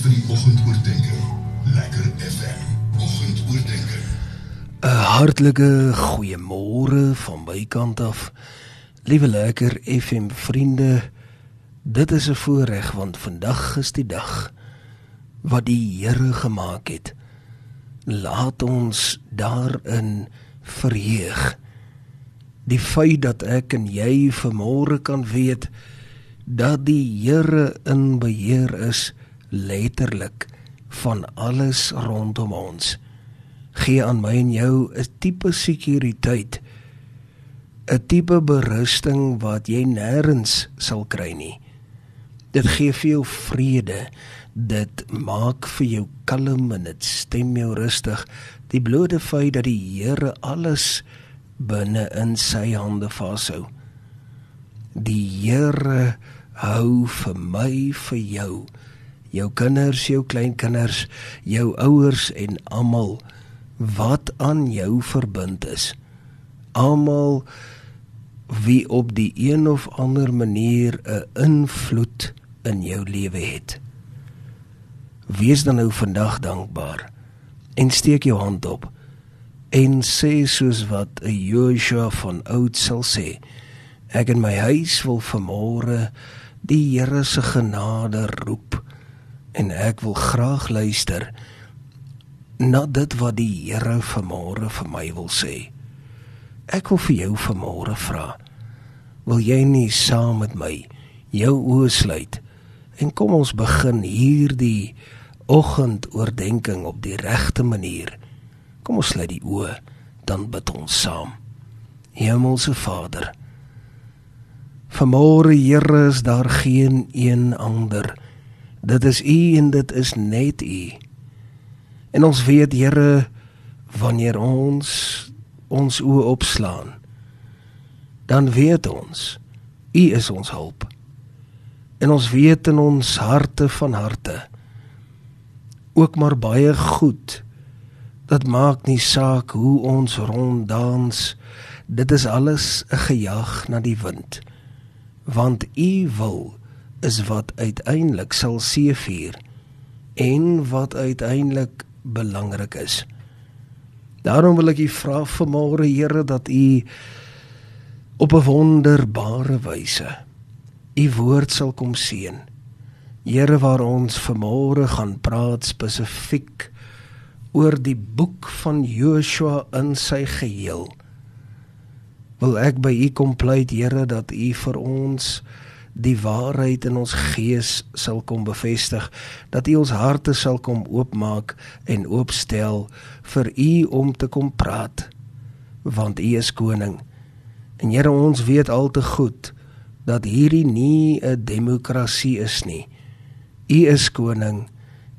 vir die oggendoordenkings. Lekker FM. Oggendoordenkings. 'n Hartlike goeiemôre van my kant af. Liewe lekker FM vriende, dit is 'n voorreg want vandag is die dag wat die Here gemaak het. Laat ons daarin verheug. Die feit dat ek en jy vanmôre kan weet dat die Here in beheer is letterlik van alles rondom ons. Gee aan my en jou 'n tipe sekuriteit 'n tipe berusting wat jy nêrens sal kry nie. Dit gee vir jou vrede dit maak vir jou kalm en dit stem jou rustig. Die blote feit dat die Here alles binne in sy hande vashou die Here hou vir my vir jou jou kinders jou kleinkinders jou ouers en almal wat aan jou verbind is. Almal wie op die een of ander manier 'n invloed in jou lewe het. Wees dan nou vandag dankbaar en steek jou hand op en sê soos wat 'n Joshua van oud sal sê ek in my huis wil vanmôre die Here se genade roep en ek wil graag luister na dit wat die Here vanmôre vir my wil sê. Ek wil vir jou vanmôre vra. Wil jy nie saam met my jou oë sluit en kom ons begin hierdie oggendoordenkings op die regte manier. Kom ons sluit die oë dan bid ons saam. Hemelse Vader, Vanmôre Here is daar geen een ander. Dit is U en dit is net U. En ons weet Here wanneer ons ons oë opslaan, dan weet ons U is ons hulp. En ons weet in ons harte van harte ook maar baie goed. Dit maak nie saak hoe ons ronddans. Dit is alles 'n gejag na die wind want u wil is wat uiteindelik sal seëvier en wat uiteindelik belangrik is. Daarom wil ek u vra vanmôre Here dat u op 'n wonderbare wyse u woord sal kom seën. Here waar ons vanmôre gaan praat spesifiek oor die boek van Joshua in sy geheel wil ek by u kom pleit Here dat u vir ons die waarheid in ons gees sal kom bevestig dat u ons harte sal kom oopmaak en oopstel vir u om te kom praat want u is koning en Here ons weet al te goed dat hierdie nie 'n demokrasie is nie u is koning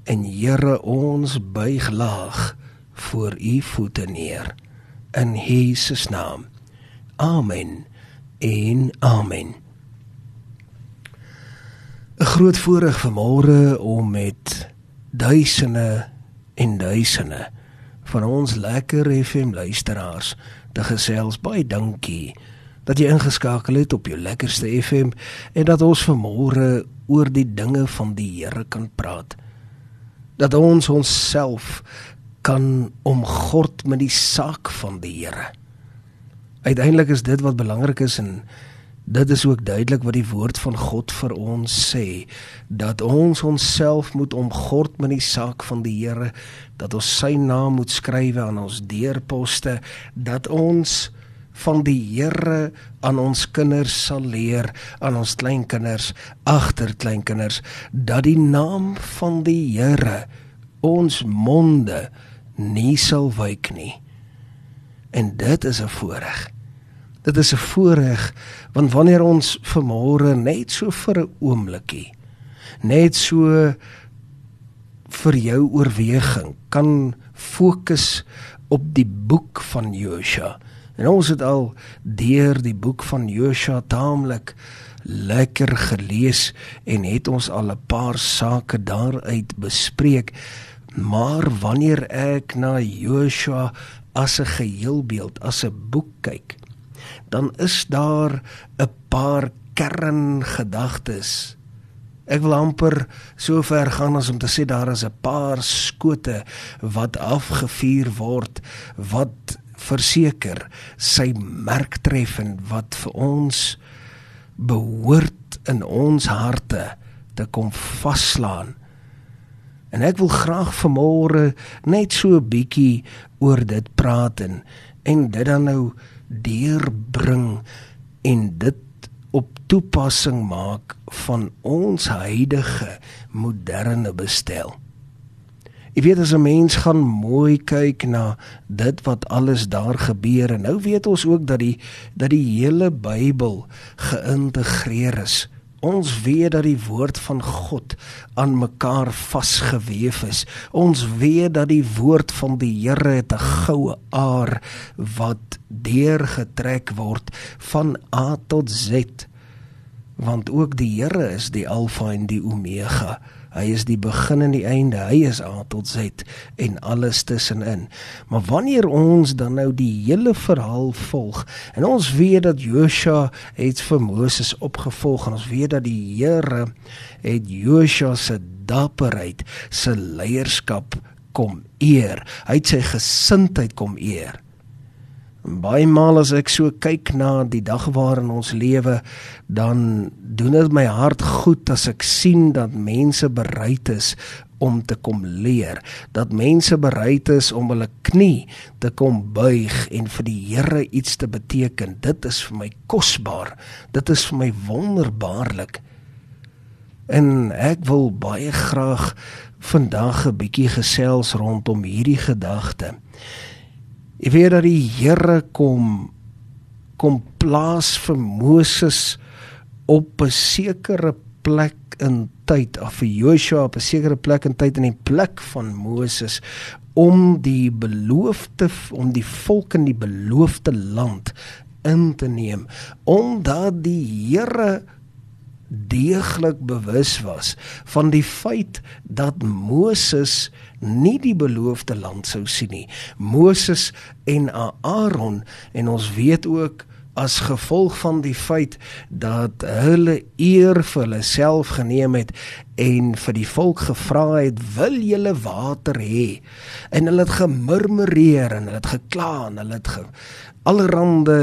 en Here ons buig laag voor u voete neer in Jesus naam Amen. En amen. 'n Groot voorreg vanmôre om met duisende en duisende van ons lekker FM luisteraars te gesels. Baie dankie dat jy ingeskakel het op jou lekkerste FM en dat ons vanmôre oor die dinge van die Here kan praat. Dat ons onsself kan omgord met die saak van die Here uiteindelik is dit wat belangrik is en dit is ook duidelik wat die woord van God vir ons sê dat ons onsself moet omgord met die saak van die Here dat ons sy naam moet skrywe aan ons deurposte dat ons van die Here aan ons kinders sal leer aan ons kleinkinders agterkleinkinders dat die naam van die Here ons monde nie sal wyk nie En dit is 'n voorreg. Dit is 'n voorreg want wanneer ons vermôre net so vir 'n oombliekie net so vir jou oorweging kan fokus op die boek van Josua. En ons het al deur die boek van Josua taamlik lekker gelees en het ons al 'n paar sake daaruit bespreek. Maar wanneer ek na Josua as 'n geheelbeeld, as 'n boek kyk, dan is daar 'n paar kerngedagtes Ek wil amper so ver gaan as om te sê daar is 'n paar skote wat afgevuur word wat verseker sy merk tref en wat vir ons behoort in ons harte te kom vaslaan. En ek wil graag vanmôre net so 'n bietjie oor dit praat en en dit dan nou deurbring en dit op toepassing maak van ons huidige moderne bestel. Ek weet as 'n mens gaan mooi kyk na dit wat alles daar gebeur en nou weet ons ook dat die dat die hele Bybel geïntegreer is. Ons weet dat die woord van God aan mekaar vasgeweef is. Ons weet dat die woord van die Here het 'n goue aar wat deurgetrek word van A tot Z. Want ook die Here is die Alfa en die Omega. Hy is die begin en die einde. Hy is A tot Z en alles tussenin. Maar wanneer ons dan nou die hele verhaal volg en ons weet dat Josua het vir Moses opgevolg en ons weet dat die Here het Josua se dapperheid, se leierskap kom eer. Hy het sy gesindheid kom eer. Baie maal as ek so kyk na die dag waarin ons lewe, dan doen dit my hart goed as ek sien dat mense bereid is om te kom leer, dat mense bereid is om hulle knie te kom buig en vir die Here iets te beteken. Dit is vir my kosbaar. Dit is vir my wonderbaarlik. En ek wil baie graag vandag 'n bietjie gesels rondom hierdie gedagte. Jy weet dat die Here kom kom plaas vir Moses op 'n sekere plek in tyd of vir Joshua op 'n sekere plek in tyd in die plek van Moses om die beloofde om die volk in die beloofde land in te neem. Omdat die Here deeglik bewus was van die feit dat Moses nie die beloofde land sou sien nie. Moses en Aaron en ons weet ook as gevolg van die feit dat hulle eer vir hulle self geneem het en vir die volk gevra het wil julle water hê en hulle het gemurmureer en hulle het gekla en hulle het ge, allerhande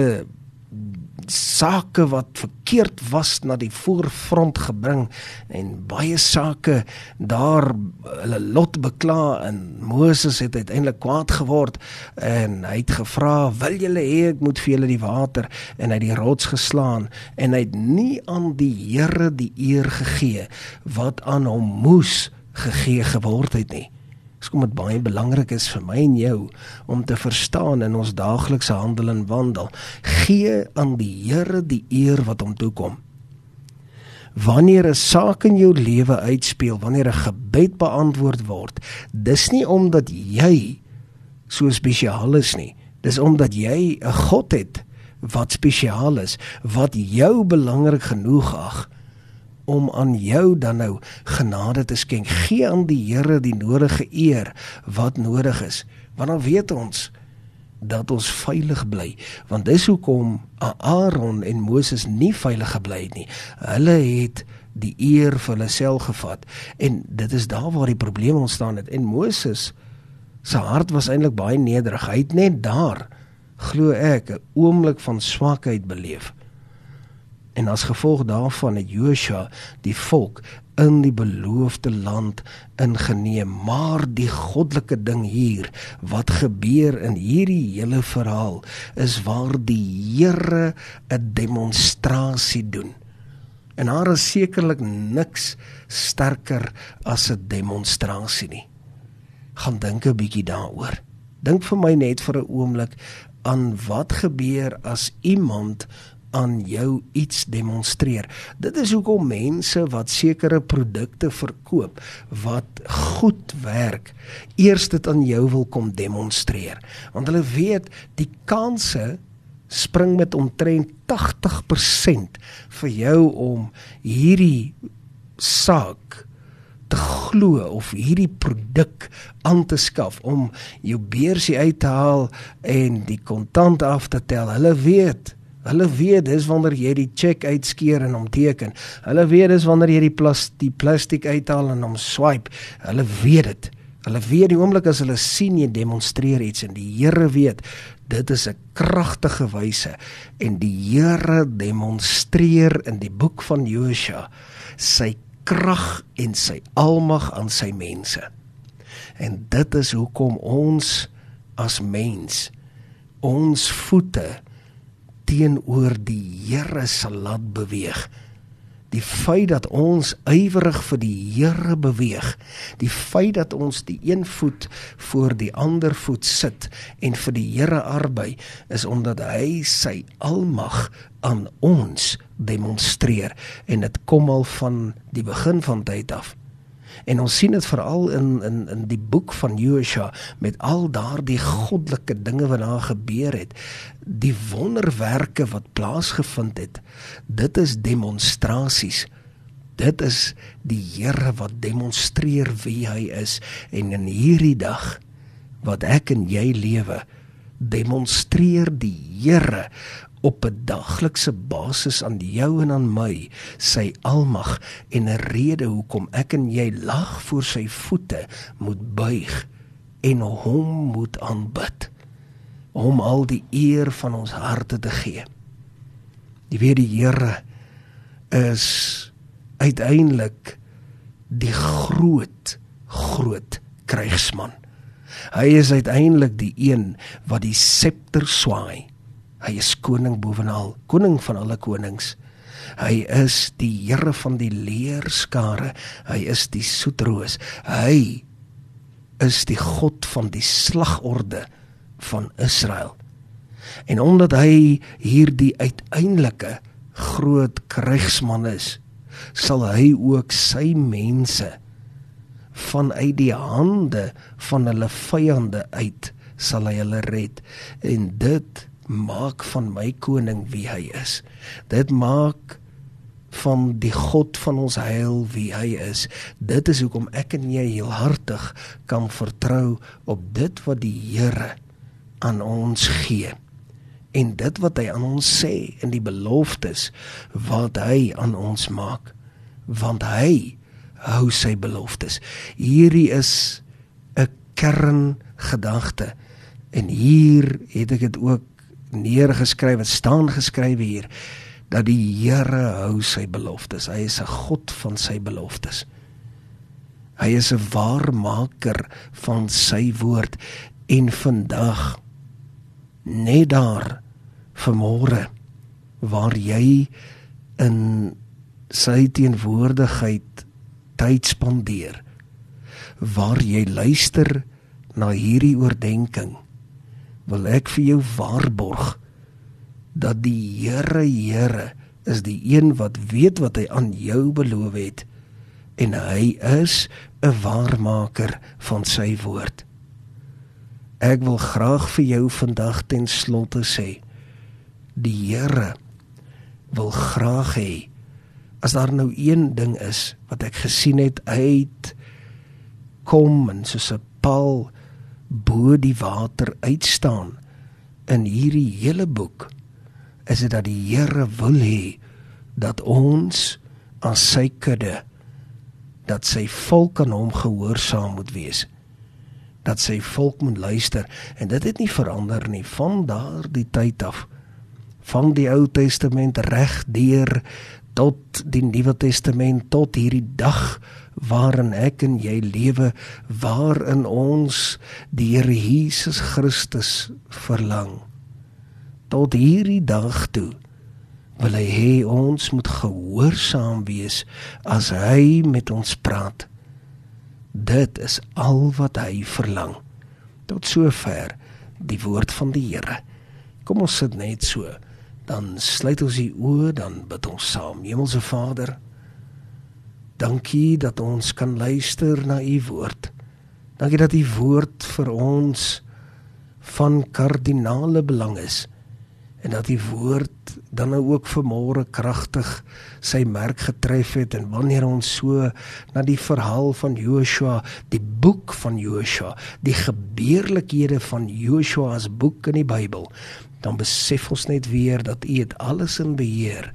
sake wat verkeerd was na die voorfront gebring en baie sake daar hulle lot bekla en Moses het uiteindelik kwaad geword en hy het gevra wil julle hê ek moet vir julle die water? En hy het die rots geslaan en hy het nie aan die Here die eer gegee wat aan hom moes gegee geword het nie Dis kom dit baie belangrik is vir my en jou om te verstaan in ons daaglikse handel en wandel. Gee aan die Here die eer wat hom toekom. Wanneer 'n saak in jou lewe uitspeel, wanneer 'n gebed beantwoord word, dis nie omdat jy so spesiaal is nie. Dis omdat jy 'n God het wat spesiaal is, wat jou belangrik genoeg ag om aan jou dan nou genade te skenk. Gee aan die Here die nodige eer wat nodig is. Want dan weet ons dat ons veilig bly. Want dis hoekom Aaron en Moses nie veilig gebly het nie. Hulle het die eer vir hulle self gevat en dit is daar waar die probleem ontstaan het. En Moses se hart was eintlik baie nederig. Hy het net daar glo ek 'n oomblik van swakheid beleef. En as gevolg daarvan het Joshua die volk in die beloofde land ingeneem. Maar die goddelike ding hier wat gebeur in hierdie hele verhaal is waar die Here 'n demonstrasie doen. En daar is sekerlik niks sterker as 'n demonstrasie nie. Gaan dink 'n bietjie daaroor. Dink vir my net vir 'n oomblik aan wat gebeur as iemand aan jou iets demonstreer. Dit is hoekom mense wat sekere produkte verkoop wat goed werk, eers dit aan jou wil kom demonstreer. Want hulle weet die kanse spring met omtrent 80% vir jou om hierdie saak te glo of hierdie produk aan te skaf om jou beursie uit te haal en die kontant af te tel. Hulle weet Hulle weet dis wanneer jy die cheque uitskeer en hom teken. Hulle weet dis wanneer jy die plas die plastiek uithaal en hom swipe. Hulle weet dit. Hulle weet die oomblik as hulle sien jy demonstreer iets en die Here weet dit is 'n kragtige wyse en die Here demonstreer in die boek van Josua sy krag en sy almag aan sy mense. En dit is hoekom ons as mens ons voete teenoor die Here sal laat beweeg. Die feit dat ons ywerig vir die Here beweeg, die feit dat ons die een voet voor die ander voet sit en vir die Here arbei, is omdat hy sy almag aan ons demonstreer en dit kom al van die begin van tyd af. En ons sien dit veral in in in die boek van Josua met al daardie goddelike dinge wat daar gebeur het. Die wonderwerke wat plaasgevind het. Dit is demonstrasies. Dit is die Here wat demonstreer wie hy is en in hierdie dag wat ek en jy lewe demonstreer die Here op 'n daglikse basis aan jou en aan my sy almag en 'n rede hoekom ek en jy lag voor sy voete moet buig en hom moet aanbid om al die eer van ons harte te gee. Die weer die Here is uiteindelik die groot groot krygsman. Hy is uiteindelik die een wat die septer swaai Hy is koning bovenal, koning van alle konings. Hy is die Here van die leerskare. Hy is die soetroos. Hy is die God van die slagorde van Israel. En omdat hy hierdie uiteindelike groot krygsman is, sal hy ook sy mense vanuit die hande van hulle vyande uit sal hy hulle red en dit maak van my koning wie hy is. Dit maak van die God van ons heil wie hy is. Dit is hoekom ek en jy heel hartig kan vertrou op dit wat die Here aan ons gee. En dit wat hy aan ons sê in die beloftes wat hy aan ons maak, want hy hou sy beloftes. Hierdie is 'n kerngedagte. En hier het ek dit ook neergeskryf, dit staan geskrywe hier dat die Here hou sy beloftes. Hy is 'n God van sy beloftes. Hy is 'n waarmaker van sy woord en vandag net daar vanmôre waar jy in sy teenwoordigheid tyd spandeer waar jy luister na hierdie oordeenking wil ek vir jou waarborg dat die Here Here is die een wat weet wat hy aan jou beloof het en hy is 'n waarmaker van sy woord. Ek wil graag vir jou vandag ten slotte sê die Here wil graag hê as daar nou een ding is wat ek gesien het uit kom en soos 'n paal bo die water uitstaan in hierdie hele boek is dit dat die Here wil hê dat ons as sy kudde dat sy volk aan hom gehoorsaam moet wees dat sy volk moet luister. En dit het nie verander nie. Van daardie tyd af van die Ou Testament reg deur tot die Nuwe Testament tot hierdie dag waarin ek en jy lewe waarin ons die Here Jesus Christus verlang. Tot hierdie dag toe wil hy hê ons moet gehoorsaam wees as hy met ons praat. Dit is al wat hy verlang. Tot sover die woord van die Here. Kom ons sit net so. Dan sluit ons die oë dan bid ons saam. Hemelse Vader Dankie dat ons kan luister na u woord. Dankie dat u woord vir ons van kardinale belang is en dat u woord dan nou ook vanmôre kragtig sy merk getref het en wanneer ons so na die verhaal van Joshua, die boek van Joshua, die gebeurlikhede van Joshua as boek in die Bybel, dan besef ons net weer dat U het alles in beheer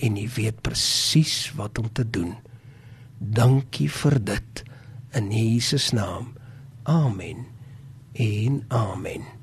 en U weet presies wat om te doen. Dankie vir dit in Jesus naam. Amen. En amen.